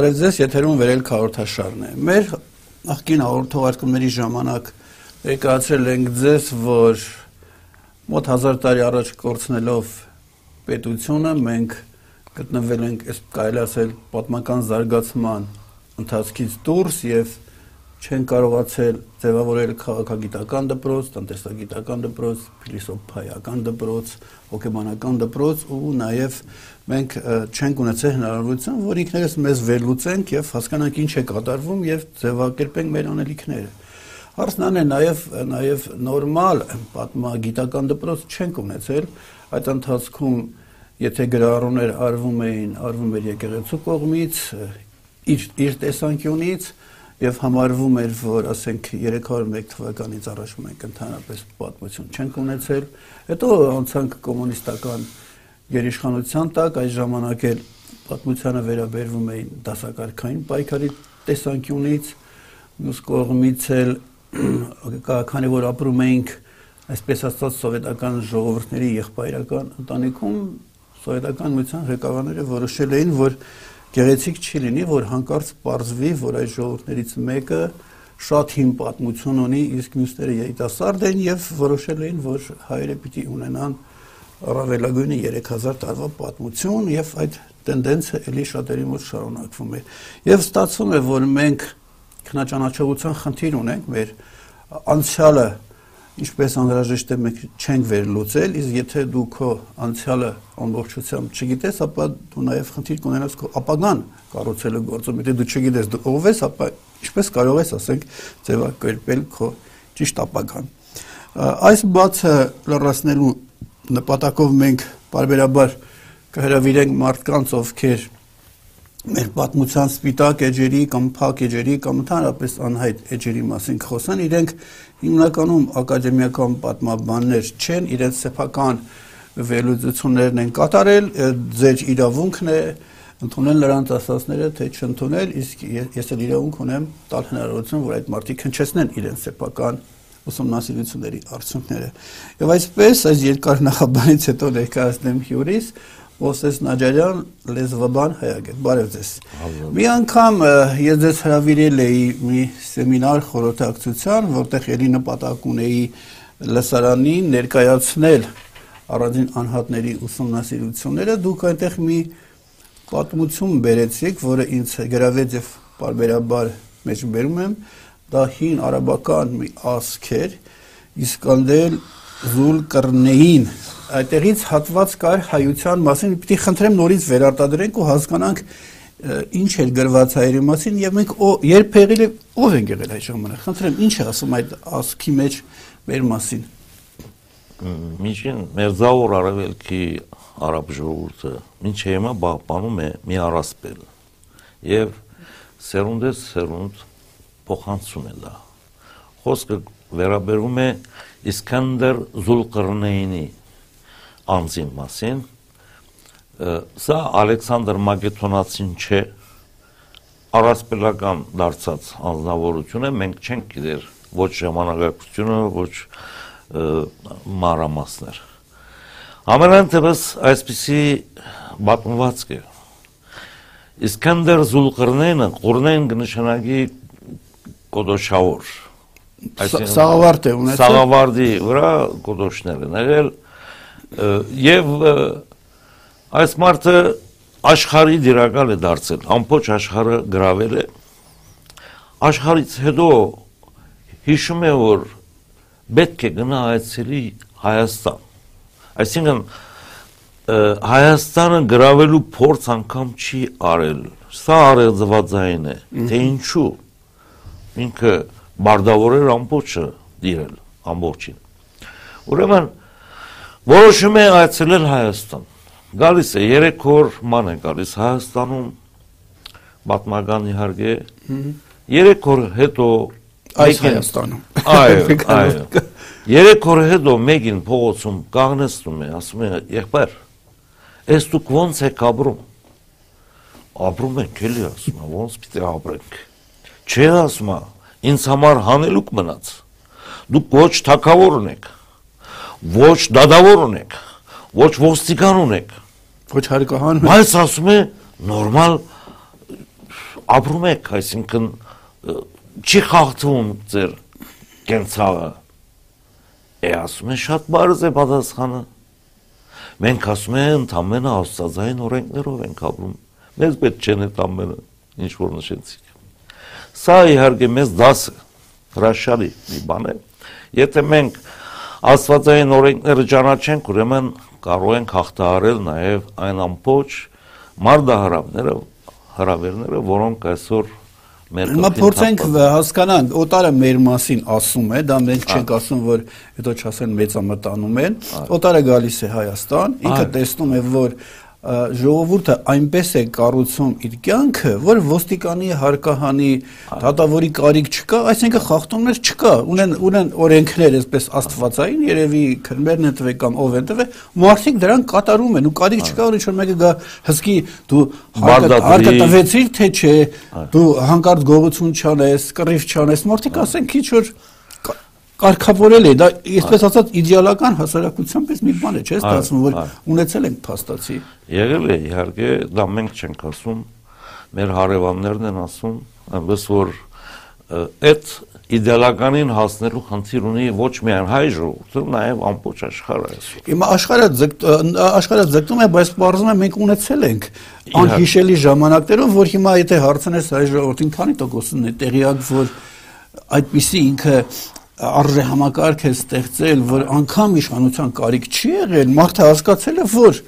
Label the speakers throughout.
Speaker 1: Բարև ձեզ, եթերում վերել քարորթաշարն է։ Մեր նախկին հաղորդողարկումների ժամանակ ներկայացրել ենք ձեզ, որ մոտ 1000 տարի առաջ կորցնելով պետությունը մենք գտնվել ենք, այս կարելի ասել, պատմական զարգացման ընթացքից դուրս եւ չեն կարողացել ձևավորել քաղաքագիտական դպրոց, տնտեսագիտական դպրոց, փիլիսոփայական դպրոց, հոգեբանական դպրոց ու նաև մենք չենք ունեցել հնարավորություն, որ ինքներս մեզ վերլուծենք եւ հասկանանք ինչ է կատարվում եւ ձևակերպենք մեր անելիքները։ Հարցն այն է նաև նաև նորմալ պատմագիտական դպրոց չենք ունեցել այդ ընթացքում եթե գրառումներ արվում էին արվում էր եկեղեցու կողմից իր իր տեսանկյունից եւ համարվում էր, որ ասենք 301 թվականից առաջ մենք ընդհանրապես պատմություն չենք ունեցել։ Հետո անցանք կոմունիստական երիշխանության տակ, այս ժամանակ էլ պատմությանը վերաբերվում էին դասակարգային պայքարի տեսանկյունից, մյուս կողմից էլ քանի որ ապրում էինք այսպես ասած սովետական ժողովուրդների եղբայրական ընտանիքում սովետական միության ղեկավարները որոշել էին, որ գեղեցիկ չի լինի, որ հանկարծ պարզվի, որ այս ժողովուրդներից մեկը շատ հին պատմություն ունի, իսկ մյուսները երիտասարդ են եւ որոշել էին, որ հայերը պիտի ունենան առավելագույնը 3000 տարվա պատմություն եւ այդ տենդենսը ելի շատերի մոտ շարունակվում է։ Եվ ստացվում է, որ մենք քնաճանաչողության խնդիր ունենք մեր անցյալը ինչպես անհրաժեշտ է մենք չենք վերլուծել, իսկ եթե դու քո անցյալը ամբողջությամբ չգիտես, ապա դու նաև խնդիր կունենաս քո ապագան կառուցելու գործում։ Եթե դու չգիտես դու ով ես, ապա ինչպես կարող ես, ասենք, ձևակերպել քո ճիշտ ապագան։ Այս բացը լրացնելու նպատակով մենք բարբերաբար կհրավիրենք մարդկանց, ովքեր մեր պատմության սպիտակ էջերի կամ փակ էջերի կամ ընդհանրապես անհայտ էջերի մասին խոսան, իրենք հիմնականում ակադեմիական պատմաբաններ չեն, իրենց սեփական վերլուծություններն են կատարել, ձեր իրավունքն է ընդունել նրանց ասածները, թե չընդունել, իսկ ես էլ իրավունք ունեմ տալ հնարավորություն, որ այդ մարդիկ հնչեցնեն իրենց սեփական ուսումնասիրությունների արդյունքները։ Եվ այսպես այս երկար նախաբանից հետո ներկայացնեմ հյուրիս, Ոսես Նաջարյան, լեզվաբան հայագետ։ Բարև ձեզ։ Մի անգամ ես ձեզ հրավիրել էի մի սեմինար խորհրդակցության, որտեղ ելի նպատակ ունեի լսարանին ներկայացնել առանձին անհատների ուսումնասիրությունները, դուք այնտեղ մի պատմություն բերեցիք, որը ինձ գրավեց եւ բարբերաբար մեջ բերում եմ, դա հին արաբական մի ասք էր, Իսկանդեր Զուլկրնեին այդտեղից հատված կար հայության մասին, պիտի խնդրեմ նորից վերարտադրենք ու հասկանանք ինչ էր գրված հայերի մասին եւ մենք երբ եղել ով են եղել այդ ժամանակ։ Խնդրեմ, ինչ է ասում այդ ասքի մեջ մեր մասին։
Speaker 2: Միջին Մերձավոր Արևելքի արաբ ժողովուրդը ինչ հիմա պահպանում է մի առասպել եւ սերունդես սերունդ փոխանցում է դա։ Խոսքը վերաբերում է Իսկանդեր Զուլկրնեյնի անձին մասին սա Ալեքսանդր Մակեդոնացին չէ առասպելական դարձած անձնավորություն է մենք չենք գիտեր ոչ ժամանակակցությունը ոչ մանրամասներ ամենայն դեպս այսպիսի բացմվածք է Իսկանդեր Զուլկրնենը Ղուրնեն կնշանակի կոդոշավոր
Speaker 1: Սաղավարտ է ունեցել
Speaker 2: Սաղավարդի վրա կոդոշներ են եղել եւ այս մարդը աշխարհի դիրակալ է դարձել, ամբողջ աշխարհը գravel է։ Աշխարհից հետո հիշում է որ պետք է գնա այցելի Հայաստան։ Այսինքն Հայաստանը գravelու փորձ անգամ չի արել։ Սա արեզվածային է։ Թե ինչու։ Ինքը բարդավորեր ամբողջը դիրել, ամբողջին։ Ուրեմն որոշում է այցելել Հայաստան։ Գալիս է 3 օր ման է գալիս Հայաստանում պատմական իհարկե 3 օր հետո
Speaker 1: այս Հայաստանում։
Speaker 2: Այո, այո։ 3 օր հետո մեկին փողոցում կանգնեցնում է, ասում է եղբայր, ես դուք ո՞նց եք ապրում։ Ապրում ենք էլի, ասում է, ո՞նց պիտի ապրենք։ Չէ, ասում է, ինձ համար հանելուկ մնաց։ Դուք ոչ թակավոր ունեք, ոչ դադավոր ունեք, ոչ ոստիկան ունեք,
Speaker 1: ոչ հարկահան։
Speaker 2: Բայց ասում է նորմալ ապրում եք, այսինքն չի խախտվում ձեր կենցաղը։ Է ասում են շատ բարձ է պատասխանը։ Մենք ասում ենք ընդամենը աստծային օրենքներով ենք ապրում։ Մեզ պետք չեն այդ ամենը, ինչ որ նշեցիք։ Սա իհարկե մեզ դասը հրաշալի մի բան է։ Եթե մենք աստվածային օրենքները ճանաչենք, ուրեմն կարող ենք հաղթահարել նաև այն ամբողջ մարդահրավները, հրավերները, որոնք այսօր
Speaker 1: մեր Հիմա փորձենք հասկանանք, օտարը մեր մասին ասում է, դա մենք չենք ասում, որ հետո չասեն մեծամտանում են։ Օտարը գալիս է Հայաստան, ինքը տեսնում է, որ ժողովուրդը այնպես է կառուցում իր կյանքը, որ ոստիկանի հարկահանի դատավորի կարիք չկա, այսինքն խախտումներ չկա, ունեն ունեն օրենքներ, այսպես աստվածային, երևի քրմերն են տվել կամ ով են տվել, մարդիկ դրան կատարում են ու կարիք չկա, որ ինչ-որ մեկը գա հսկի դու հարկը տվեցիր թե չէ, դու հանկարծ գողություն չանես, կռիվ չանես, մարդիկ ասեն քիչ որ կարգավորել է, դա այսպես ասած իդեալական հասարակության պես մի բան է, չէ՞, ստացվում, որ ունեցել ենք փաստացի։
Speaker 2: Եղել է, իհարկե, դա մենք չենք ասում, մեր հարևաններն են ասում, այնպես որ այդ իդեալականին հասնելու խնդիր ունի ոչ միայն հայ ժողովուրդը, նաև ամբողջ աշխարհը այսօր։
Speaker 1: Հիմա աշխարհը աշխարհը ձգտում է, բայց բարձում է մենք ունեցել ենք անհիշելի ժամանակներում, որ հիմա եթե հարցնես հայ ժողովրդին, քանի տոկոսն է տեղյակ, որ այդպիսի ինքը արժե համակարգ է ստեղծել, որ անգամ իշխանության կարիք չի եղել, մարդը հասկացել է, որ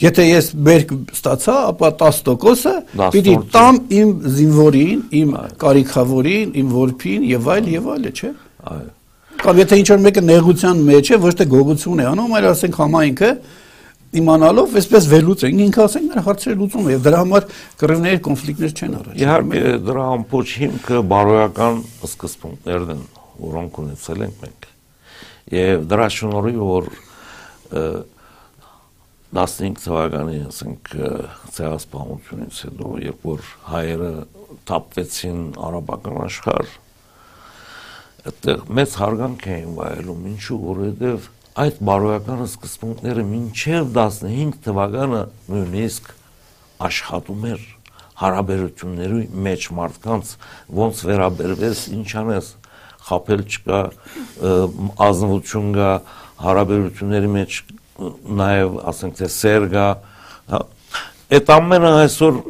Speaker 1: Եթե ես բերք ստացա, ապա 10%-ը պիտի տամ իմ զինվորին, իմ կարիքավորին, իմ որփին եւ այլ եւ այլը, չէ՞։ Այո։ Կամ եթե ինչ որ մեկը նեղության մեջ է, ոչ թե գողություն է անում, այլ ասենք համայնքը իմանալով այսպես վերլուծենք, ինքը ասենք նրա հարցերը լուծում է եւ դրա համար կռիվներ, կոնֆլիկտներ չեն առաջանում։
Speaker 2: Իհարկե դրա ամբողջ հիմքը բարոյական սկզբունքներն են որոնք ունեցել ենք մենք։ Եվ դրա շնորհիվ որ 15 թվականի, ասենք, ցեղասպանությունից հետո, երբ որ հայերը թափվեցին արաբական աշխարհ, այդտեղ մեծ հարգանք էին վայելում, ինչու որովհետև այդ բարոյական սկզբունքները մինչև 15 թվականը նույնիսկ աշխատում էր հարաբերությունների մեջ մարդկանց ոնց վերաբերվես, ինչ անես, խապել չկա, ազնվություն կա, հարաբերությունների մեջ նաև ասենք թե սեր կա, հա։ Այդ ամենը այսօր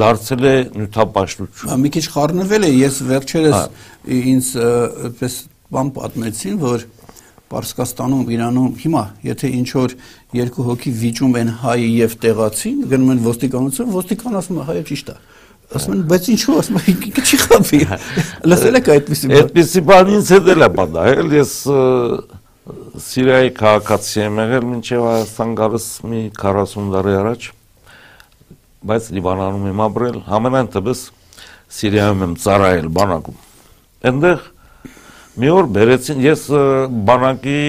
Speaker 2: դարձել է նյութապաշտություն։
Speaker 1: Մի քիչ խառնվել է, ես վերջերս հա։ ինձ այդպես բան պատմեցին, որ Պարսկաստանում, Իրանում հիմա, եթե ինչ որ երկու հոգի վիճում են հայ եւ տեղացին, գնում են ոստիկանություն, ոստիկան ասում է հայը ճիշտ է ասում են բայց ինչու ասում են ինքը չի խափի լսել եք այդպեսի
Speaker 2: բան այդպեսի բան ինձ հետ էլ է պատահել ես Սիրիայի քաղաքացի եմ եղել մինչև Հայաստան գալիս մի 40 տարի առաջ բայց Լիբանանում եմ ապրել համենայն դեպս Սիրիայում եմ ծառայել բանակում այնտեղ մի օր բերեցին ես բանակի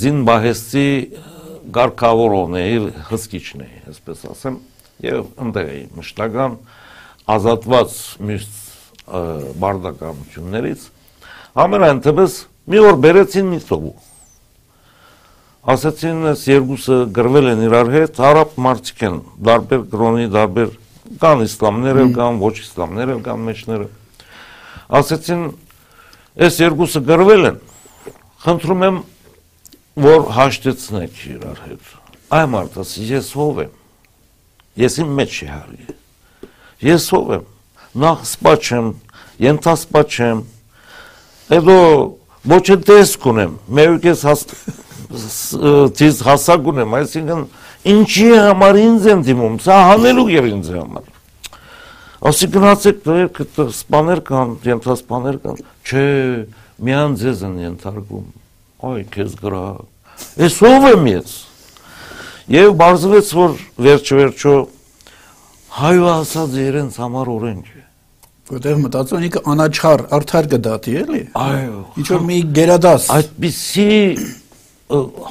Speaker 2: զինբահեսցի գարկավորողն էի հսկիչն էի այսպես ասեմ եւ ընդեղ էի մշտական ազատված մյուս բարդականություններից ամենայն դեպս մի օր բերեցին մի ծովու ասացին այս երկուսը գրվել են իրար հետ արաբ մարդիկ են դարբեր կրոնի դարբեր կան իսլամներ էլ կան ոչ իսլամներ էլ կան մեջները ասացին այս երկուսը գրվել են խնդրում եմ որ հաշտեցնեք իրար հետ այ մարդը ես ով եմ Ես իմ մեջ չի հարի։ Ես ով եմ։ Նախ սպա չեմ, ենթասպա չեմ։ Հետո ոչ էլ տեսք ունեմ, մերուկես տիզ հասակ ունեմ, այսինքն ինչի համար ինձ են դիմում, սա հանելու եւ ինձ համար։ Ասի գնացեք դեր սպաներ կան, ենթասպաներ կան։ Չէ, միան ձեզ են ենթարկում։ Այ քեզ գրա։ Էս ով եմ ես։ Եվ բարձվեց, որ վերջ-վերջո հայը ասած իրենց համար օրենք է։
Speaker 1: Որտեղ մտածում ինքը անաչար արդար կդատի էլի։
Speaker 2: Այո։
Speaker 1: Ինչ որ մի գերադաս։
Speaker 2: Այդպիսի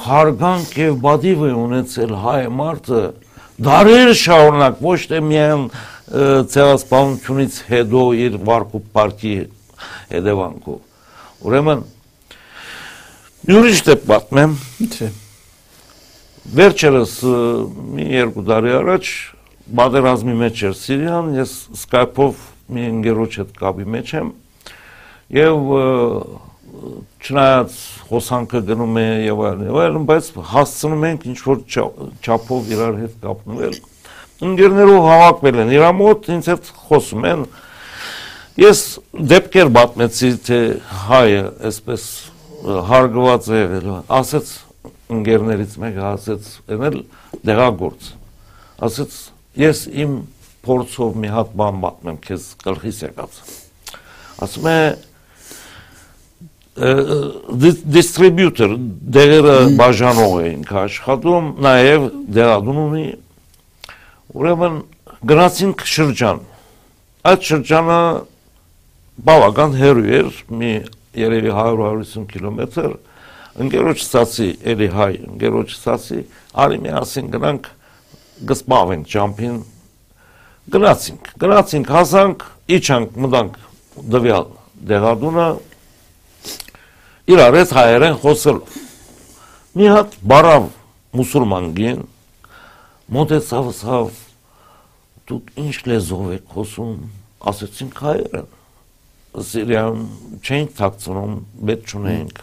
Speaker 2: հարգանք եւ բադիվ է ունեցել հայ մարդը դարեր շարունակ ոչ թե միայն ցեղասպանությունից հետո իր վարկու պարկի հետևանքով։ Ուրեմն յուրիշ դեպք պատմեմ։
Speaker 1: Չէ։
Speaker 2: Վերջերս մի երկու տարի առաջ բادرազմի մեջ էր Սիրիան, ես Skype-ով մի ընկերոջ հետ կապի մեջ եմ եւ չնայած հոսանքը գնում է եւ այլն, եւ այլն, բայց հասցնում ենք ինչ որ չափով իրար հետ կապնվել։ Ընկերներով հավաքվել են, իրա մոտ ինձ հետ խոսում են։ Ես դեպքեր պատմեցի, թե հայը այսպես հարգված է, ասեց ընկերներից մեկը ասեց, «Էնել դեղագործ»։ Ասեց, «Ես իմ փորձով մի հատ բան պատմեմ քեզ գլխիս եկած»։ Ասում է, դիստրիբյուտոր դեղերը բաժանող էինք աշխատում, նաև դեղադուն ունի։ Ուրեմն գնացինք շրջան։ Այդ շրջանը բավական հեռու էր, մի երևի 100-150 կիլոմետր։ Ընկերոջ ստացի, էլի հայ, ընկերոջ ստացի, արի միասին գնանք գսպավենք ջամփին։ Գնացինք, գնացինք, հասանք, իջանք, մտանք դվյալ դեղադունը իրար հետ հայերեն խոսելով։ Մի հատ բարավ մուսուլման գին մոտեցավ ասավ դուք ինչ լեզով եք խոսում ասեցինք հայերեն Սիրիան չենք թաքցնում պետք չունենք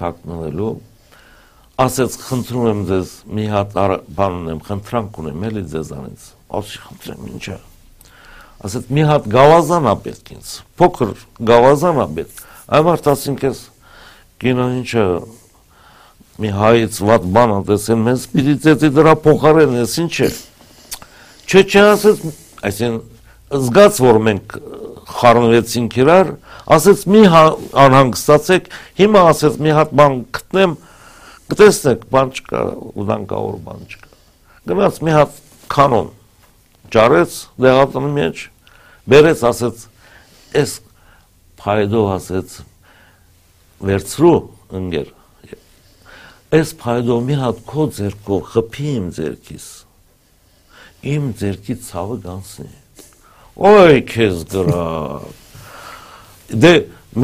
Speaker 2: թաքնվելու ասեց խնդրում եմ ձեզ մի հատ բան ունեմ խնդրանք ունեմ էլի ձեզանից ասի խնդրեմ ինչա ասեց մի հատ գավազան ա պետք ինձ փոքր գավազան ա պետք այ մարդ ասինք ես կինը ինչը մի հայից վատ բան անտեսեն մեզ պիտի ծեծի դրա փոխարեն ես ինչ է չէ չէ ասեց այսին զգաց որ մենք խառնվեցինք իրար ասեց մի հա, անհանգստացեք հիմա ասեց մի հատ բան գտնեմ կտեսնեք բան չկա ուզանկավոր բան չկա գնաց մի հատ կանոն ջարեց դեղատնի մեջ բերեց ասեց այս փայդո ասեց վերցրու ընկեր այս փայդով մի հատ քո ձերքով խփի իմ ձերքից իմ ձերքի ցավը գանցնի օй քեզ դրա դե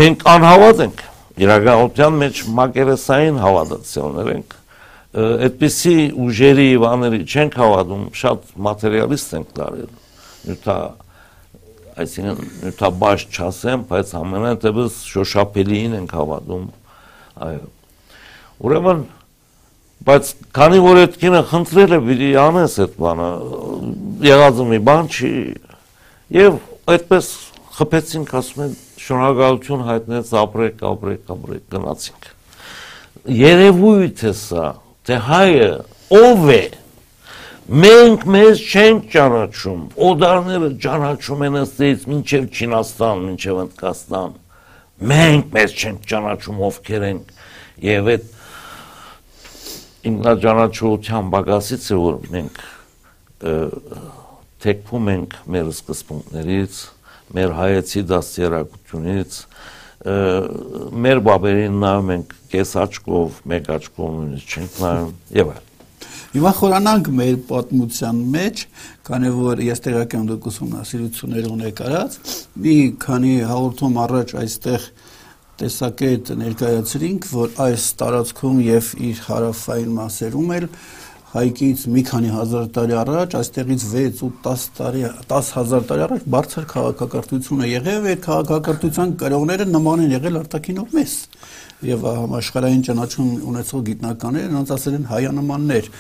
Speaker 2: մենք անհավատ ենք իրականության մեջ մակերեսային հավատացիոններ ենք այդպիսի ուժերի բաների չենք հավատում շատ մատերիալիստ ենք դարել նյութա այսինքն նյութաբաշ չասեմ, բայց ամենատեղս շոշափելիին ենք հավատում։ Այո։ Ուրեմն բայց քանի որ այդ կինը խնդրել է պիտի անես այդ բանը, եղածը մի բան չի եւ այդպես խփեցինք, ասում են շնորհակալություն հայտնեց, ապրեք, ապրեք, ապրեք, գնացինք։ Երևույթ է սա, թե հայը ով է, Մենք մեզ չենք ճանաչում, օդարները ճանաչում են ըստից մինչև Չինաստան, մինչև Հնդկաստան։ Մենք մեզ չենք ճանաչում ովքեր ենք եւ այդ ինքնաճանաչության բագասից է որ մենք թեկվում ենք մեր սկզբունքներից, մեր հայեցի դաստիարակությունից, մեր բաբերին նայում ենք կես աչքով, մեկ աչքով չենք նայում եւ այլ
Speaker 1: Հիմա խորանանք մեր պատմության մեջ, քանի որ ես տեղակ եմ դուք ուսումնասիրություններ ունեք արած, մի քանի հաղորդում առաջ այստեղ տեսակետ ներկայացրինք, որ այս տարածքում եւ իր հարավային մասերում էլ հայկից մի քանի հազար տարի առաջ, այստեղից 6 ու 10 տարի 10000 տարի առաջ բարձր քաղաքակրթություն է եղել, եւ քաղաքակրթության կրողները նման են եղել արտակինով մեզ եւ համաշխարհային ճանաչում ունեցող գիտնականները նրանց ասել են հայանմաններ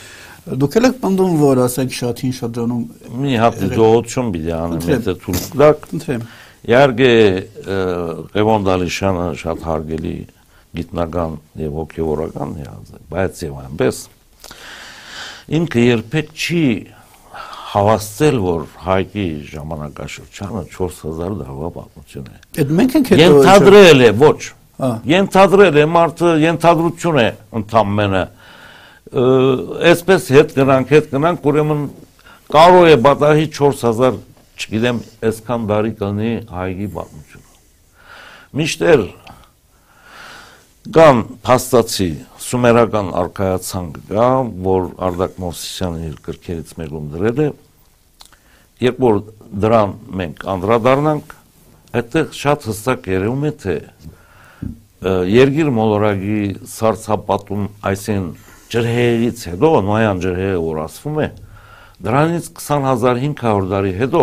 Speaker 1: Դուք եք պնդում, որ ասեք շատին շրջանում
Speaker 2: մի հատ դողություն պիտի անեմ, եթե թույլ տաք։ Ընտրեմ։ Իհարկե Ղևոն Դալիշյանը շատ հարգելի գիտնական եւ հոգեվորական հիաց է, բայց եւ այնպես ինքը երբեք չի հավաստել, որ հայկի ժամանակաշրջանը 4000 դարվա պատմություն է։
Speaker 1: Այդ մենք ենք հետո
Speaker 2: Ենթադրել է, ոչ։ Ենթադրել է մարդը, ենթադրություն է ընդամենը այսպես հետ գնանք, հետ գնանք, ուրեմն կարող է բատահի 4000, չգիտեմ, այսքան բարի կանի հայգի պատմությունը։ Միշտեր կան փաստացի սումերական արքայացանք կա, որ Արտակ Մովսիսյանը իր գրքերից մեկում դրել է, երբ որ դրան մենք անդրադառնանք, այդտեղ շատ հստակ երևում է, թե երկիր մոլորակի սարսափատում, այսին ջրհեղից հետո նոյան ջրհեղը որ ասվում է Դրանից 20500 տարի հետո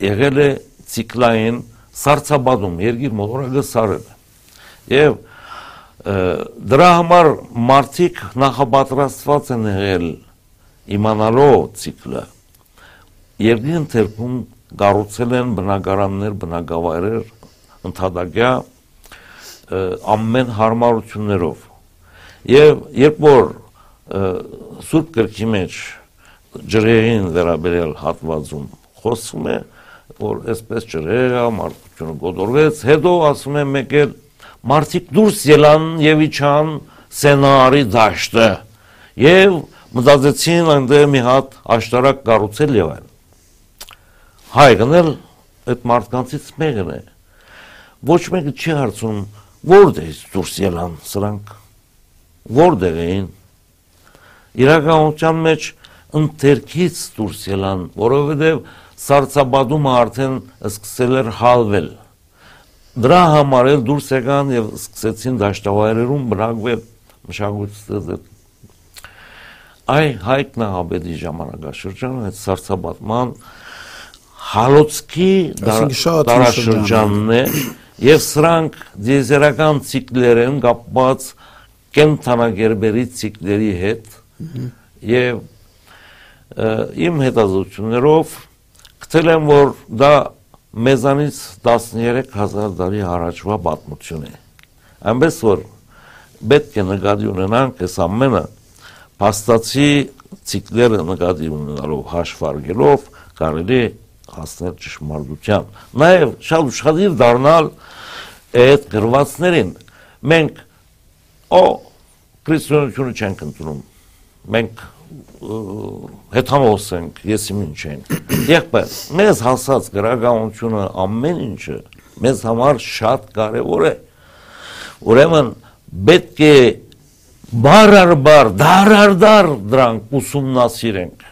Speaker 2: եղել է ցիկլային սարսափադում երկիր մոլորակը սարել է։ Եվ դրա համար մարդիկ նախապատրաստված են եղել իմանալով ցիկլը երկրի ընթերքում գառուցել են բնակարաններ, բնակավայրեր ընդհանրակյա ամեն հարմարություններով եւ երբ որ սուրբ գրքի մեջ ջրերին վերաբերել հատվածում խոսում է որ այսպես ջրերը մարդկությունը գոդորվեց հետո ասում է մեկ էլ մարդիկ դուրս ելան եւ իջան սենարի դաշտը եւ մտածեցին այնտեղ մի հատ աշտարակ կառուցել եւ այն հայգնել այդ մարդկանցից մեկն է ոչ մեկը չի հարցնում որտեղից դուրս ելան սրանք որտեղ էին իրականության մեջ ընթերքից դուրս ելան որովհետեւ սարսափադումը արդեն սկսել էր հալվել Դրա համար էլ դուրս եկան եւ սկսեցին դաշտավայրերում բնակվել մշակույթ ստեղծել։ Այ հայք նահաբեդի ժամանակաշրջանը այդ սարսափատման հալոցքի դարաշրջանն է եւ սրանք դիեզերական ցիկլեր են կապված կենթանագերբերի ցիկլերի հետ եւ իմ հետազոտություններով գտել եմ որ դա մեզանից 13000 տարի առաջվա պատմություն է։ Այնպես որ պետք է նկատի ունենանք այս ամենը փաստացի ցիկլերը նկատի ունենալով հաշվարկելով կարելի հասնել ճշմարտության։ Նաև շատ ուշադիր դառնալ այդ գրվածներին։ Մենք օ քրիստոնեությունը չենք ընդունում։ Մենք հետամոս ենք, եսի ինչ ենք։ Եղբայր, մեզ հասած գրականությունը ամեն ինչը մեզ համար շատ կարևոր է։ Ուրեմն պետք է բարարբար, դարարդար դրանք ուսումնասիրենք։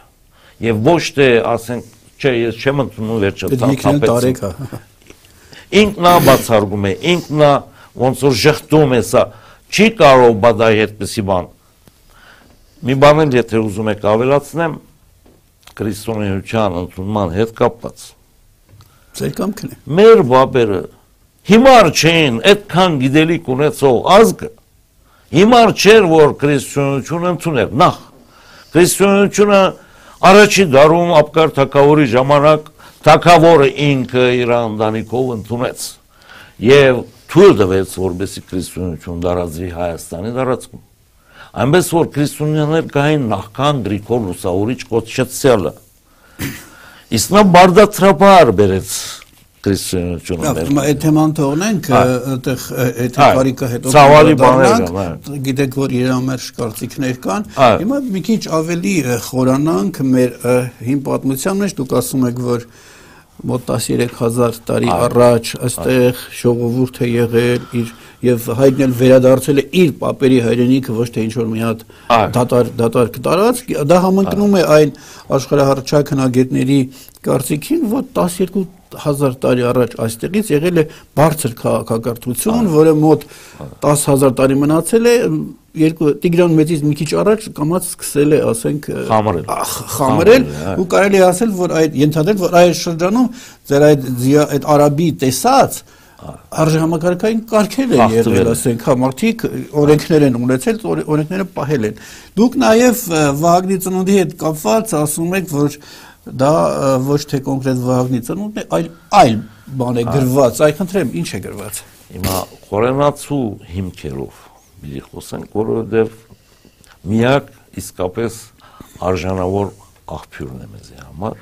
Speaker 2: Եվ ոչ թե ասենք, չէ, ես չեմ ընդունում վերջը
Speaker 1: տապեցի։
Speaker 2: Ինքնա բացարգում է, ինքնա ոնց որ ժխտում է սա, չի կարող բադայ այդպեսի բան Մի բան էլ եթե ուզում եք ավելացնեմ քրիստոնեության ընդունման հետ կապված։
Speaker 1: Ձեր կամքն է։
Speaker 2: Մեր բաբերը հիմար չէին այդքան գիտելիք ունեցող ազգը։ Հիմար չէր որ քրիստոնեությունը ընդուներ։ Նախ քրիստոնեությունը առաջի դարում ապկար թակավորի ժամանակ թակավորը ինքը իր ընտանիքով ընդունեց եւ թույլ տվեց որբեսի քրիստոնեություն դարածվի Հայաստանի դարածքում այնպես որ քրիստոնյաներ կային նախքան Գրիգոր Լուսավորիչ կոչեցյալը իսկ նա բարդացրաբար բերեց քրիստոնեությունը
Speaker 1: Հիմա այդ թեման թողնենք, այդտեղ այդ կարիքը հետո
Speaker 2: ցավալի բաներ կան։
Speaker 1: Գիտեք, որ իրամերժ կարծիքներ կան։ Հիմա մի քիչ ավելի խորանանք մեր հին պատմության մեջ, դուք ասում եք, որ մոտ 13000 տարի առաջ այստեղ ժողովուրդ է եղել իր եւ հայտնել վերադարձել է իր papերի հայրենիքը ոչ թե ինչ որ մի հատ դատար դատար կտարած դա համընկնում է այն աշխարհահռչակ հնագետների կարծիքին որ 12000 տարի առաջ այստեղից եղել է բարձր քաղաքակրթություն որը մոտ 10000 տարի մնացել է երկու Տիգրան մեծից մի քիչ առաջ կամած սկսել է, ասենք,
Speaker 2: խամրել։
Speaker 1: Խամրել ու կարելի ասել, որ այդ ենթադրել, որ այդ շրջանում ձեր այդ այդ արաբի տեսած արժանապատվային կարգեր են եղել, ասենք, հա մարդիկ օրենքներ են ունեցել, օրենքները պահել են։ Դուք նաև Վահագնի ծնունդի հետ կապված ասում եք, որ դա ոչ թե կոնկրետ Վահագնի ծնունդն է, այլ այլ բան է գրված։ Այ խնդրեմ, ինչ է գրված։
Speaker 2: Հիմա խորենացու հիմքերով մի խոսենք, որովհետև միակ իսկապես արժանավոր աղբյուրն է մեզի համար։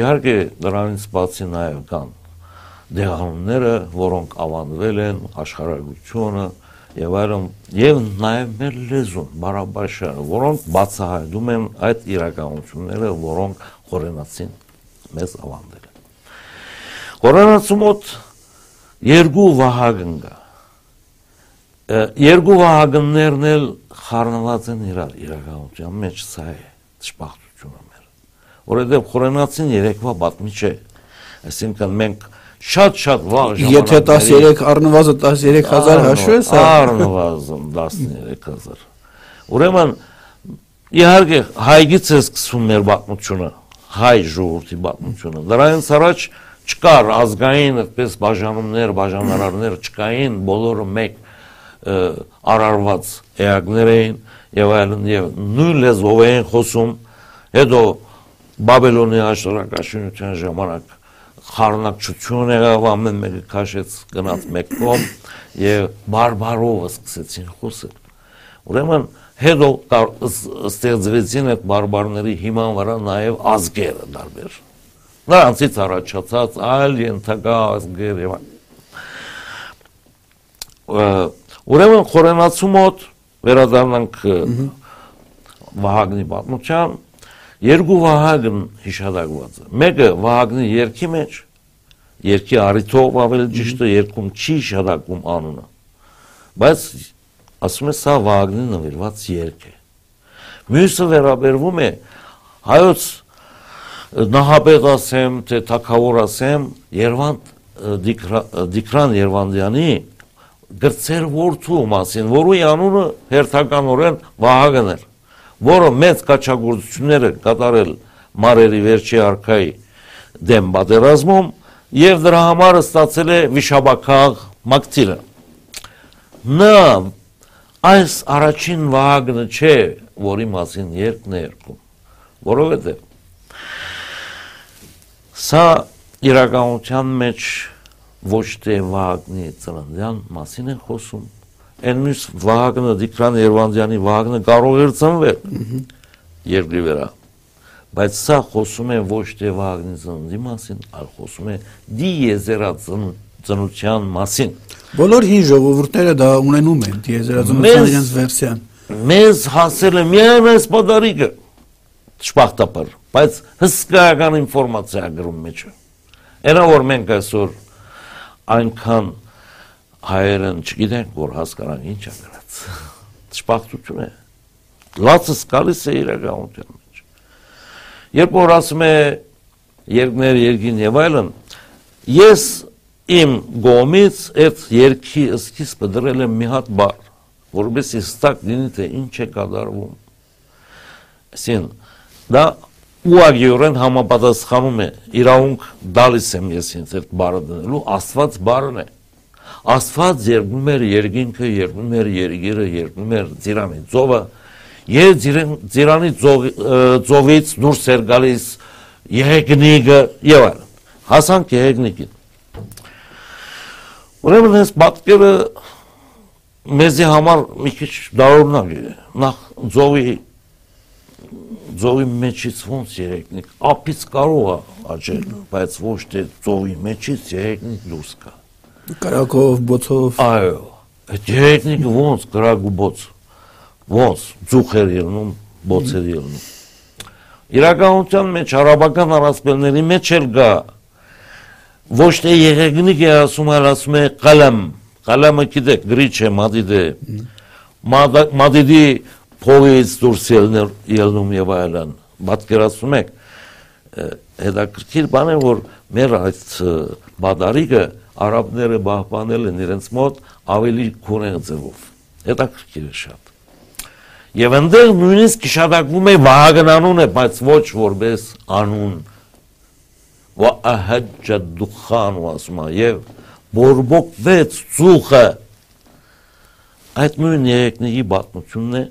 Speaker 2: Իհարկե դրանից բացի նաև կան դեղանունները, որոնք ավանդվել են աշխարհագրությունը եւ այլն եւ նաեւ մեր լեզուն, բարաբաշարը, որոնք բացահայտում են այդ իրականությունները, որոնք խորենացին մեզ ավանդել են։ Խորենացու մոտ երկու վահագն կա։ Երկու վահագններն էլ խառնված են իրար իրականության մեջ, սա է ճշմարտությունը մեր։ Որովհետեւ խորենացին երեկվա պատմի չէ։ Այսինքն մենք շատ-շատ վաղ
Speaker 1: ժամանակ։ Եթե 13 առնվազն 13000 հաշվես,
Speaker 2: առնվազն 13000։ Ուրեմն իհարկե հայգից է սկսվում մեր պատմությունը, հայ ժողովրդի պատմությունը։ Դրանից առաջ չկար ազգային այդպես բաժանումներ, բաժանարարներ չկային, բոլորը մեկ արարված էակներ էին եւ այլն եւ նույն լեզվով էին խոսում հետո Բաբելոնի աշտարակաշինության ժամանակ խառնակցություն եղավ ամեն մեկը քաշեց գնաց մեկ կողմ եւ բարբարով սկսեցին խոսել ուրեմն հետո ստեղծվեցին այդ բարբարների հիման վրա նաև ազգերը դարբեր։ Նրանցից առաջացած այլ ենթակա ազգեր եւ ուրեմն խորենացու մոտ վերադառնանք Վահագնի պատմության երկու Վահագն հիշադակված է։ Մեկը Վահագնի երկի մեջ երկի արիթով ավելի ճիշտ է երկում չի հիշադակում անունը։ Բայց ասում է սա Վագնի նվիրված երգ է։ Մյուսը վերաբերվում է հայոց նահապետ ասեմ, թե թակավոր ասեմ, Երվանդ Դիկրան Երվանդյանի գրծեր որդու մասին, որի անունը հերթականորեն Վահագն էր, որը մեծ կաչագործությունները կատարել Մարերի վերջի արքայի դեմ պատերազմում եւ դրա համար ստացել է վիշապաքաղ Մակտիրը։ Նա այս առաջին Վահագնը չէ, որի մասին երկն է երկում, որովհետև սա իրականության մեջ ոչ թե Վահագնի ծննդյան մասին է խոսում, Այն մյուս Վահագնը Դիկրան Երվանդյանի Վահագնը կարող էր ծնվել երկրի վրա։ Բայց սա խոսում է ոչ թե Վահագնի ծննդի մասին, այլ խոսում է դիեզերա ծնության մասին։
Speaker 1: Բոլոր հին ժողովուրդները դա ունենում են դիեզերաձնության իրենց վերսիան։
Speaker 2: Մեզ հասել է միայն այս պատարիկը շփախտապար, բայց հսկայական ինֆորմացիա գրում մեջ։ Այնա որ մենք այսօր այնքան հայերեն չգիտենք, որ հասկանանք ինչ է գրած։ Շփախտություն է։ Լացս գալիս է իրականության մեջ։ Երբ որ ասում է երկներ երկին եւ այլն, ես իմ գոմից այդ երկի սկիզբը դրել եմ մի հատ բար, որովհետեւ ստակ լինի թե ինչ է կատարվում։ Այսին դա ուղղակիորեն համապատասխանում է. Իրավունք դալիս եմ ես ինձ այդ բարը դնելու, Աստված բարն է։ Աստված երգում էր երկինքը, երգում էր երգերը, երգում էր ծիրանի ծովը, եւ ծիրանի ծովից դուրս էր գալիս եղեգնիկը եւ այլն։ Հասանք եղեգնիկին Ուրեմն այս պատկերը մեզի համար մի քիչ դարօրինակ է։ Նախ ծովի ծովի մեջից ոնց երեքնիկ ափից կարող է աճել, բայց ոչ թե ծովի մեջից երեքնիկ դուրս կա։
Speaker 1: Կարակով, բոցով։
Speaker 2: Այո։ երեքնիկը ոնց կարակ ու բոց։ Ոնց ծուխեր ելնում, բոցեր ելնում։ Իրականության մեջ արաբական առասպելների մեջ էլ կա ոչ թե եղեգնիկ է ասում, այլ ասում է կալամ։ Կալամը գիտեք, գրիչ է, մադիդ է։ Մադիդի փողից դուրս ելնում եւ այլն։ Պատկերացնում եք, հետաքրքիր բան է, որ մեր այդ բադարիկը արաբները պահպանել են իրենց մոտ ավելի քունեղ ձևով։ Հետաքրքիր է շատ։ Եվ այնտեղ նույնիսկ գիշատակվում է Վահագն անունը, բայց ոչ որպես անուն։ Վահաջա դուխան ասում է, եւ բորբոքվեց ծուխը։ Այդ նույն երեքների պատմությունն է։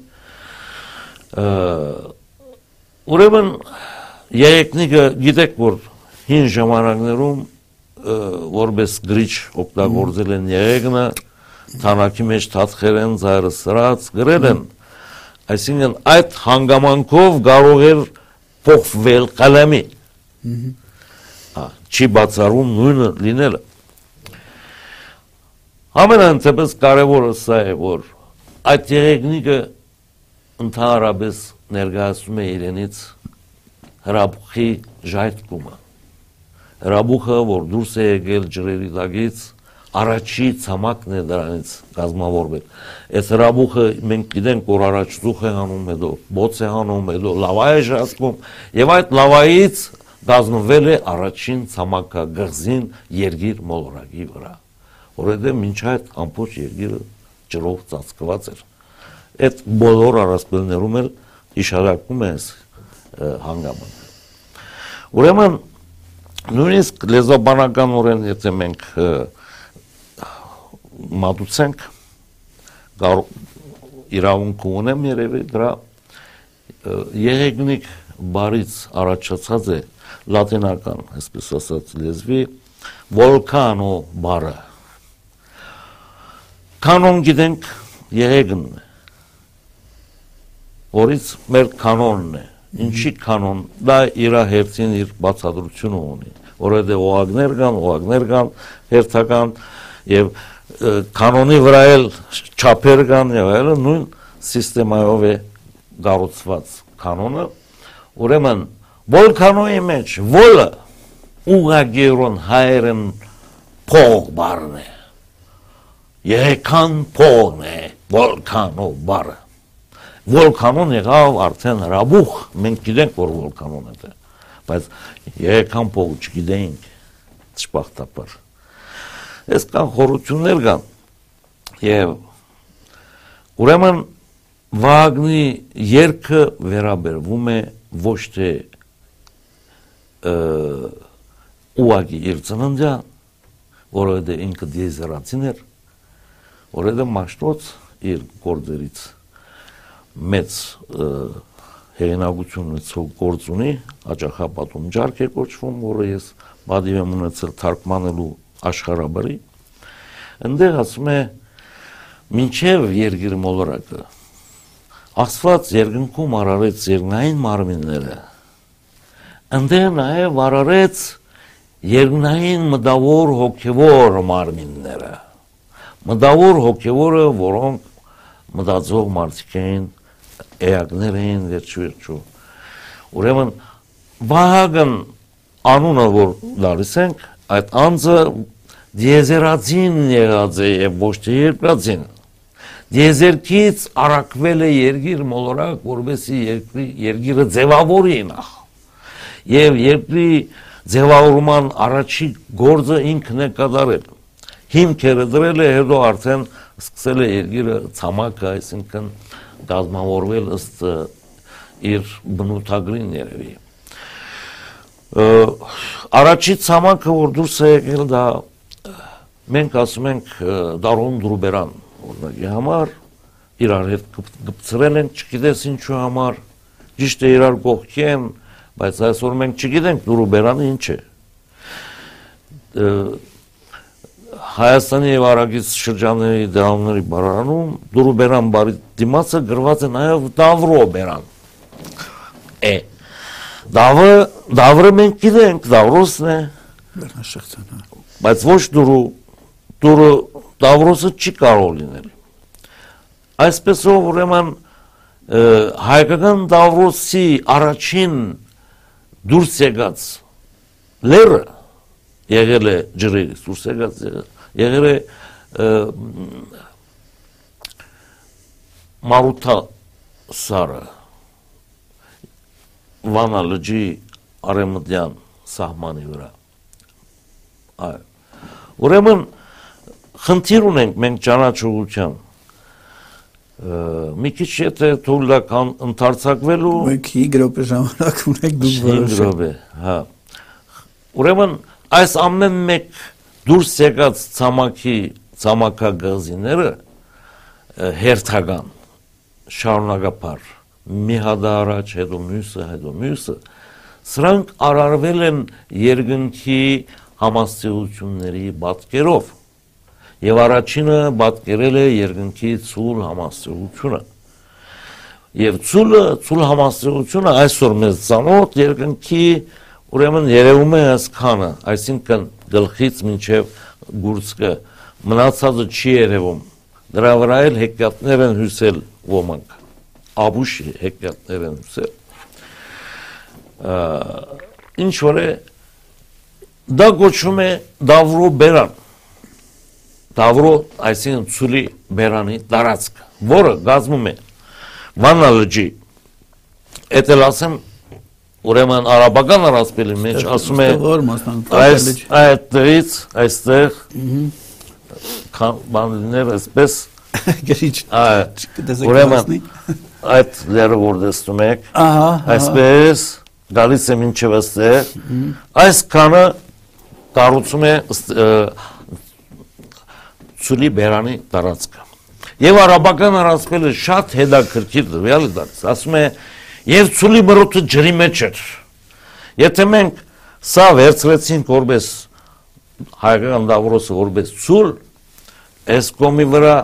Speaker 2: Ուրեմն երեքնիկը գիտեք որ հին ժամանակներում որպես գրիչ օգտագործել են երեգնը թանակի մեջ թաթխեր են ծայրը սրած գրել են այսինքն այդ հանգամանքով կարող էր փոխվել կալամի չի բացառում նույնը լինելը։ Ամենանցեպս կարևորը սա է, որ այդ երեգնիկը ընդհանրապես ներկայացում է իրենից հրաբուխի ժայթքումը։ Հրաբուխը, որ դուրս է եկել ջրերի տակից, առաջի ցամաքն է դրանից կազմավորվել։ Այս հրաբուխը մենք գիտենք, որ առաջ ծուխ է հանում, հետո բոց է հանում, հետո լավա է ժացքում, եւ այդ լավայից կազմվել է առաջին ցամաքագղզին երգիր մոլորակի վրա, որովհետև մինչ այդ ամբողջ երգիրը ջրով ծածկված էր։ Այդ բոլոր առասպելներում էլ իշարակում է հանգաման։ Ուրեմն նույնիսկ լեզվաբանականորեն եթե մենք մատուցենք իրավունք ունեմ երևի դրա եղեգնիկ բարից առաջացած է լատինական, այսպես ասած լեզվի վոլկանո բարը։ Կանոն գիտենք եղեգնն է։ Որից մեր կանոնն է։ Ինչի կանոն։ Դա իր հերթին իր բացատրությունը ունի։ Որովհետև օագներ կան, օագներ կան, հերթական եւ կանոնի վրա էլ չափեր կան եւ այլն նույն սիստեմայով է գառուցված կանոնը ուրեմն որ կանոնի մեջ որը ուղագերուն հայերեն փող բառն է եկան փողն է վոլկանո բառը վոլկանոն եղավ արդեն հրաբուխ մենք գիտենք որ վոլկանոն է բայց եկան փող չգիտենք ճպախտապար Այս կան խորություններ կան։ Եվ ուրեմն Վագնի երգը վերաբերվում է ոչ թե ուղագի իր ծննդյան, որովհետև ինքը դիեզերացին էր, որովհետև մաշտոց իր գործերից մեծ հեղինակություն ունեցող գործ ունի, աճախապատում ջարք է կոչվում, որը ես բադիվ եմ ունեցել թարգմանելու աշխարհաբրի այնտեղ ասում է մինչև երկիր մոլորակը Աստված երկնքում արարեց երկնային մարմինները այնտեղ նաև արարեց երկնային մտավոր հոգևոր մարմինները մտավոր հոգևորը որոնք մտածող մարդիկ էին էակներ էին վերջու ուրեմն Վահագն անունը որ դալիս ենք այդ անձը դիեզերացին եղած է եւ ոչ թե երկրածին դիեզերքից արակվել է երգիր մոլորակ որովհետեւ երկրի երգիրը ձևավորի նախ եւ երկրի ձևավորման առաջի գործը ինքն է կատարել հիմքերը դրել է հետո արդեն սկսել է երգիրը ցամաքը այսինքն դազմավորվել ըստ իր բնութագրին երևի առաջի ցամաքը որ դուրս է եկել դա մենք ասում ենք դարոն դրուբերան օրինակի համար իրար հետ գծրել են չգիտես ինչու համար ճիշտ է իրար կողքի են բայց այսօր մենք չգիտենք դրուբերանը ինչ է Հայաստանի եւ Արագից շրջանների դրամների բարանում դրուբերան բարի դիմացը գրված է նաեւ դավրոբերան է Դավը դավրը մենք գիտենք, դավրոսն է։
Speaker 1: Բեռնաշղթան, հա։
Speaker 2: Բայց ոչ դուրու դուրը դավրոսը չի կարող լինել։ Այսպեսով ուրեմն հայկական դավրոսի առաջին դուրս եկած լերը եղել է ջրերից դուրս եկած եղել է Մարութա սարը Վանա լճի արեմտյան սահմանի վրա։ Այո։ Ուրեմն խնդիր ունենք մենք ճանաչողության մի քիչ եթե թույլական ընդարձակվելու
Speaker 1: մենք 5 րոպե ժամանակ ունենք դուք
Speaker 2: որոշեք 5 րոպե, հա։ Ուրեմն այս ամեն մեկ դուրս եկած ցամաքի ցամաքագազիները հերթական շարունակապար մի հատ առաջ, հետո մյուսը, հետո մյուսը, սրանք արարվել են երկնքի համաստեղությունների բատկերով։ Եվ առաջինը բատկերել է երկնքի ցուլ համաստեղությունը։ Եվ ցուլը, ցուլ համաստեղությունը այսօր մեզ ցանոթ երկնքի ուրեմն երևում է ասքանը, այսինքն գլխից մինչև գուրծքը մնացածը չի երևում։ Դրա վրա էլ հեքիաթներ են հյուսել ոմանք աբուշ հեքիաթներ են ուսել ինչ որ է դա գոչվում է դավրո բերան դավրո այսինքն ցուլի բերանի տարածք որը գազմում է վանա լճի էտել ասեմ ուրեմն արաբական առասպելի մեջ ասում է այս այդտեղից այստեղ բաններ այսպես
Speaker 1: գրիչ
Speaker 2: ուրեմն այդ լերը որ տեսնում եք,
Speaker 1: Ահա,
Speaker 2: այսպես գալիս է մինչև այստեղ, այս քանը կառուցում է ծուլի բերանի տարածքը։ Եվ արաբական առասպելը շատ հետաքրքիր դրյալ է դարձ։ Ասում է, եւ ծուլի մրոթը ջրի մեջ էր։ Եթե մենք սա վերցրեցինք որպես հայկական դավրոսը որպես ծուլ, այս կոմի վրա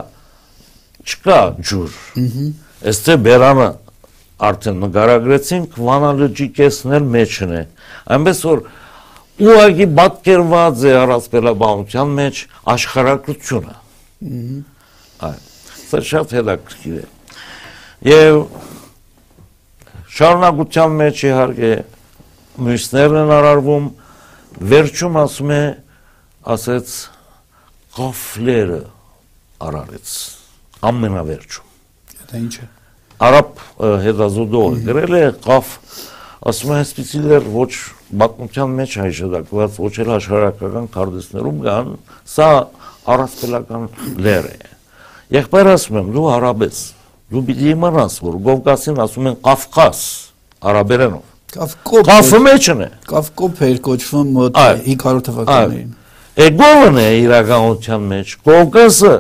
Speaker 2: չկա ջուր։ Այստեղ բերանը արդեն նկարագրեցինք Վանա լճի կեսներ մեջն է։ Այնպես որ ուղղակի պատկերված է առասպելաբանության մեջ աշխարհակրությունը։ Այ սա շատ հետաքրքիր է։ Եվ շարունակության մեջ իհարկե մյուսներն են արարվում, վերջում ասում է, ասեց կոֆլերը արարեց ամենավերջում։
Speaker 1: Դա ինչ է։
Speaker 2: Արաբ հետազոտող գրել է կաֆ ասում է այսպեսի լեր ոչ բացության մեջ հայժդակված ոչ էլ աշխարհական կարդեսներում կան սա առասպելական լեր է եղբայր ասում եմ դու արաբ ես դու պիտի իմանաս որ Կովկասին ասում են Կավկաս արաբերենով
Speaker 1: Կավկոպ
Speaker 2: Կավը մեջն է
Speaker 1: Կավկոպ էր կոչվում մոտ
Speaker 2: Այո։
Speaker 1: 500 թվականներին։
Speaker 2: Էգովն է իրականության մեջ Կովկասը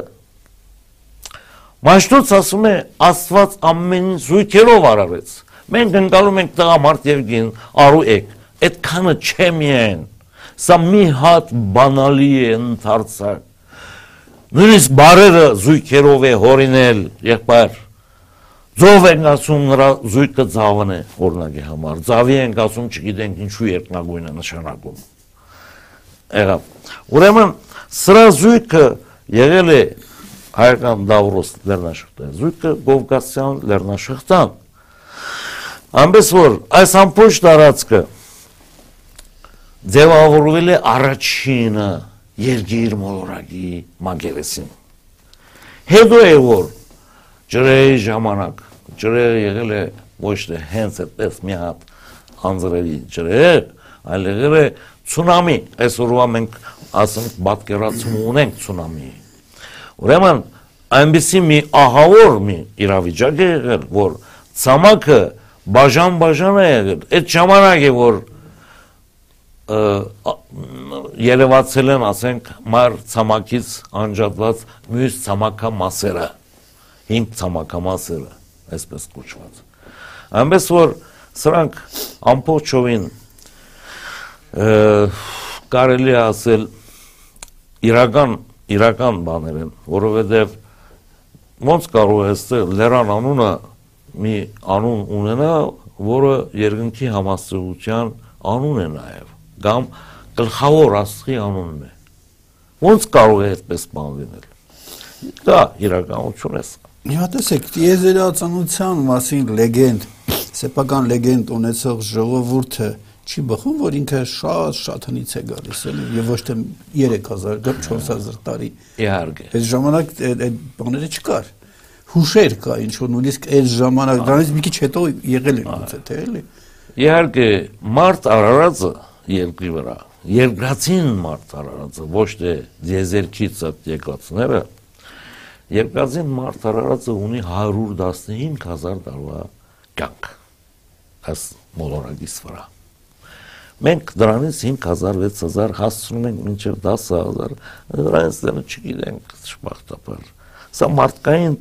Speaker 2: Մաշտոց ասում է Աստված ամեն զույգերով արարեց Մենք ընկալում ենք տղամարդ եւ գին արու եք այդքանը չէ միայն սա մի հատ բանալի է ընդարձակ նույնիսկ բարերը զույգերով է հորինել եղբայր Ձով են ասում նրա զույգը ձավն է օրինակի համար։ Ձավի են ասում չգիտենք ինչու երկնագույնը նշանակում։ Եղավ։ Ուրեմն սրա զույգը եղել է հայկական Դավրոս լեռնաշղթան։ Զույգը Կովկասյան լեռնաշղթան։ Ամբես որ այս ամբողջ տարածքը ձևավորվել է առաջինը երգիր մոլորակի մագերեսին։ Հետո է որ ջրերի ժամանակ ջրերը եղել է ոչ թե հենց այդպես մի հատ անձրևի ջրեր, այլ եղել է ցունամի։ Այսօրվա մենք ասենք պատկերացում ունենք ցունամի։ Ուրեմն այնպեսի մի ահավոր մի իրավիճակ է եղել, որ ցամաքը բաժան-բաժան է եղել։ Այդ ժամանակ է որ երևացել են, ասենք, մար ցամաքից անջատված մյուս ցամաքա մասերը, հինգ ցամաքա մասերը, այսպես կոչված։ Այնպես որ սրանք ամբողջովին կարելի է ասել իրական իրական բաներ են, որովհետև ոնց կարող է ստեղ լերան անունը մի անուն ունենա, որը երկնքի համաստեղության անուն է նաև կամ գլխավոր աստղի անունն է։ Ոնց կարող է այդպես բան լինել։ Դա իրականություն է սա։
Speaker 1: Հիմա տեսեք, տիեզերացանության մասին լեգենդ, սեփական լեգենդ ունեցող ժողովուրդը չի բխում, որ ինքը շատ շատ հնից է գալիս, էլի, եւ ոչ թե 3000 կամ 4000 տարի։
Speaker 2: Իհարկե։
Speaker 1: Այս ժամանակ այդ բաները չկար։ Հուշեր կա, ինչ որ նույնիսկ այդ ժամանակ դրանից մի քիչ հետո եղել են է թե էլի։
Speaker 2: Իհարկե, մարդ արարածը երկրի վրա, երկրացին մարդ արարածը, ոչ թե դեզերքից եկածները, երկրացին մարդ արարածը ունի 115000 տարվա կյանք։ Այս մոլորակից վրա։ Մենք դրանից 5000 6000 հասցնում ենք մինչև 10000, դրանից դեռ չգիտենք շփախտապար։ Սա մարդկային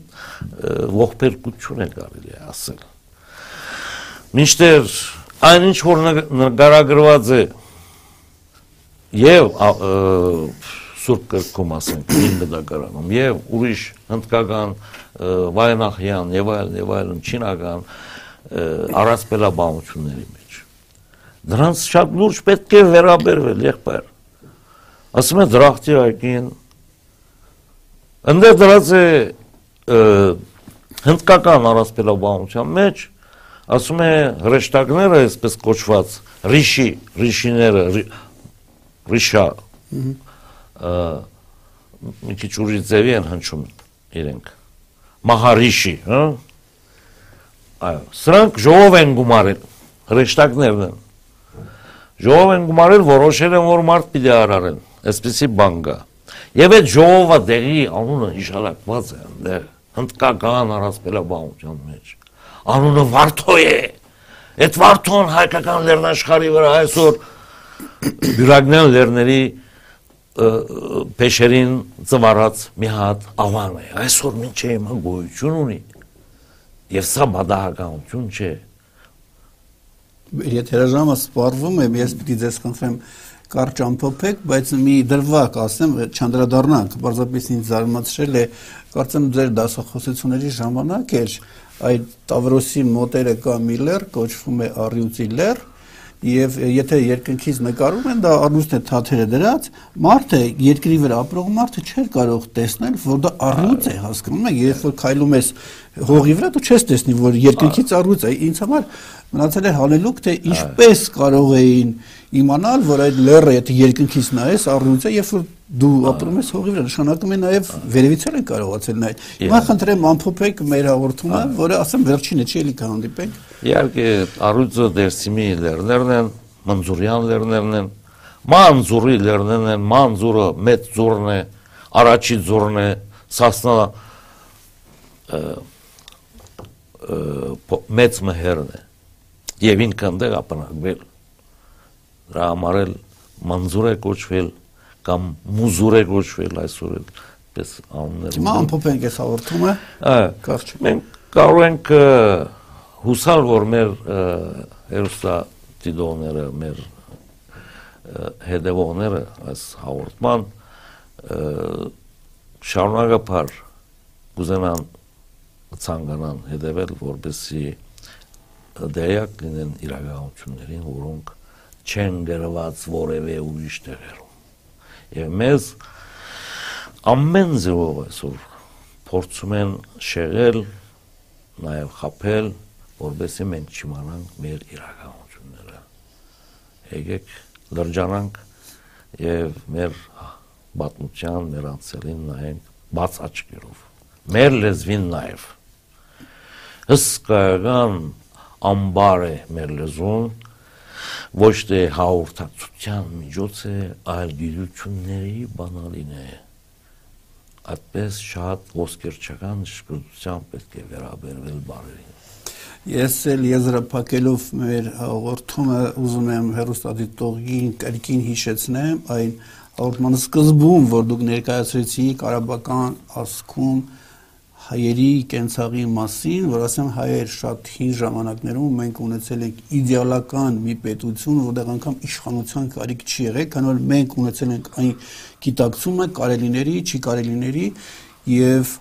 Speaker 2: ողբերգություն է կարելի ասել։ Մինչդեռ այնինչ որ նկարագրված է եւ Սուրբ կրկում ասենք ինքը դակարանում եւ ուրիշ հնդկական վայնախյան եւ այլն եւ այլն չինական առասպելաբանությունների մեջ դրանց շատ լուրջ պետք է վերաբերվել եղբայր ասում են դրախտի այգին ընդդեմ դրած է հնդկական առասպելաբանության մեջ ասում է հրեշտակները այսպես կոչված ռիշի ռիշիները ռիշա մի քիչ ուրիշ ձևի են հնչում իրենք մահարիշի հա այո սրանք ժողով են գումարել հրեշտակներն են ժողով են գումարել որոշել են որ մարդ պիտի արարեն այսպեսի բան կա եւ այդ ժողովը դեղի անունը հիշալակված է այնտեղ հնդկական առասպելաբանության մեջ անունը Վարդո է։ Այդ Վարդոն հայկական լեռնաշխարի վրա այսօր Բյուրագնան լեռների փեշերին ծվարած մի հատ ավան է։ Այսօր ինչ է հիմա գոյություն ունի։ Եվ սա բադահականություն չէ։
Speaker 1: Եթե հրաժամը սպառվում է, ես պիտի ձեզ խնդրեմ կարճ ամփոփեք, բայց մի դրվակ ասեմ, չանդրադառնանք, բարձրապես ինձ զարմացրել է, կարծեմ ձեր դասախոսությունների ժամանակ էր այդ Տավրոսի մոտերը կա մի լեռ, կոչվում է Արիուցի լեռ, եւ եթե երկնքից նկարում են դա արուստ է թաթերը դրած մարդը երկրի վրա ապրող մարդը չէր կարող տեսնել որ դա առյուծ է հասկանում եք երբ որ քայլում ես հողի վրա դու չես տեսնի որ երկնքից առյուծ է ինձ համար մնացել է հանելուկ թե ինչպես կարող էին իմանալ, որ այդ լեռը եթե երկնքից նայես առյուծը, երբ որ դու ապրում ես հողի վրա, նշանակում է նաև վերևից էլ են կարողացել նայել։ Հիմա խնդրեմ ամփոփեք մեր հաղորդումը, որը ասեմ վերջինը չի էլի կհանդիպենք։
Speaker 2: Իհարկե առյուծը դերսիմի լեռներն են, Մանձուրյան լեռներն են, Մանձուրի լեռներն են, Մանձուրը մեծ ձորն է, առաջի ձորն է, Սասնա մեծ մհերն է։ Եվ ինքն դեղ ապնակվել դրա համար էլ մանզուր է կոչվել կամ մուզուր է կոչվել այսօր էլ պես անուններ։
Speaker 1: Հիմա ամփոփենք այս հաղորդումը։
Speaker 2: Կարճ։ Մենք կարող ենք հուսալ, որ մեր հերոստա դիդոները, մեր հետևողները այս հաղորդման շարունակապար կուզենան ցանկանան հետևել, որպեսզի դերյակ լինեն իրականություններին, որոնք չեն գրված որևէ ուրիշ տեղերում։ Եվ մեզ ամեն ձևով այսօր փորձում են շեղել, նաև խაფել, որովհետեւ մենք չիմանանք մեր իրականությունները։ Եկեք լրջանանք եւ մեր բացության, մեր անցյալին նայենք բաց աչքերով։ Մեր լեզվին նաև հսկայական ամբար է մեր լեզուն, ոչ թե հաղորդակցության միջոց է, այլ գիտությունների բանալին է։ Այդպես շատ ոսկերչական շկրտությամբ պետք է վերաբերվել բարերին։
Speaker 1: Ես էլ եզրափակելով մեր հաղորդումը ուզում եմ հերոստատիտողին կրկին հիշեցնեմ այն հաղորդմանը սկզբում, որ դուք ներկայացրեցիք արաբական ասքում հայերի կենցաղի մասին, որ ասեմ հայեր շատ հին ժամանակներում մենք ունեցել ենք իդեալական մի պետություն, որտեղ անգամ իշխանության կարիք չի եղել, քանի որ մենք ունեցել ենք այն գիտակցումը կարելիների, չի կարելիների եւ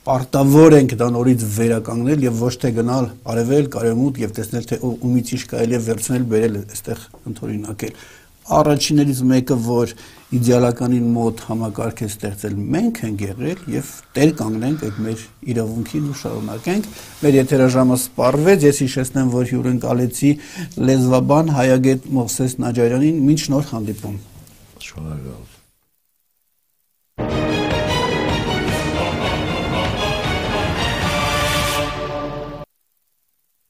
Speaker 1: պարտավոր ենք դա նորից վերականգնել եւ ոչ թե գնալ արևել, կարեմուտ եւ տեսնել թե ումից ինչ կարելի է վերցնել, բերել այստեղ ընդօրինակել առաջիներից մեկը, որ իդեալականին մոտ համակարգ է ստեղծել մենք ենք եղել եւ տեր կանգնենք այդ մեր իրավունքին ու շարունակենք։ Մեր եթերաժամը սպառվեց, ես հիշեցնեմ, որ հյուրընկալեցի լեզվաբան հայագետ Մովսես Նաջարյանին, ոչ նոր հանդիպում։
Speaker 2: Շնորհակալ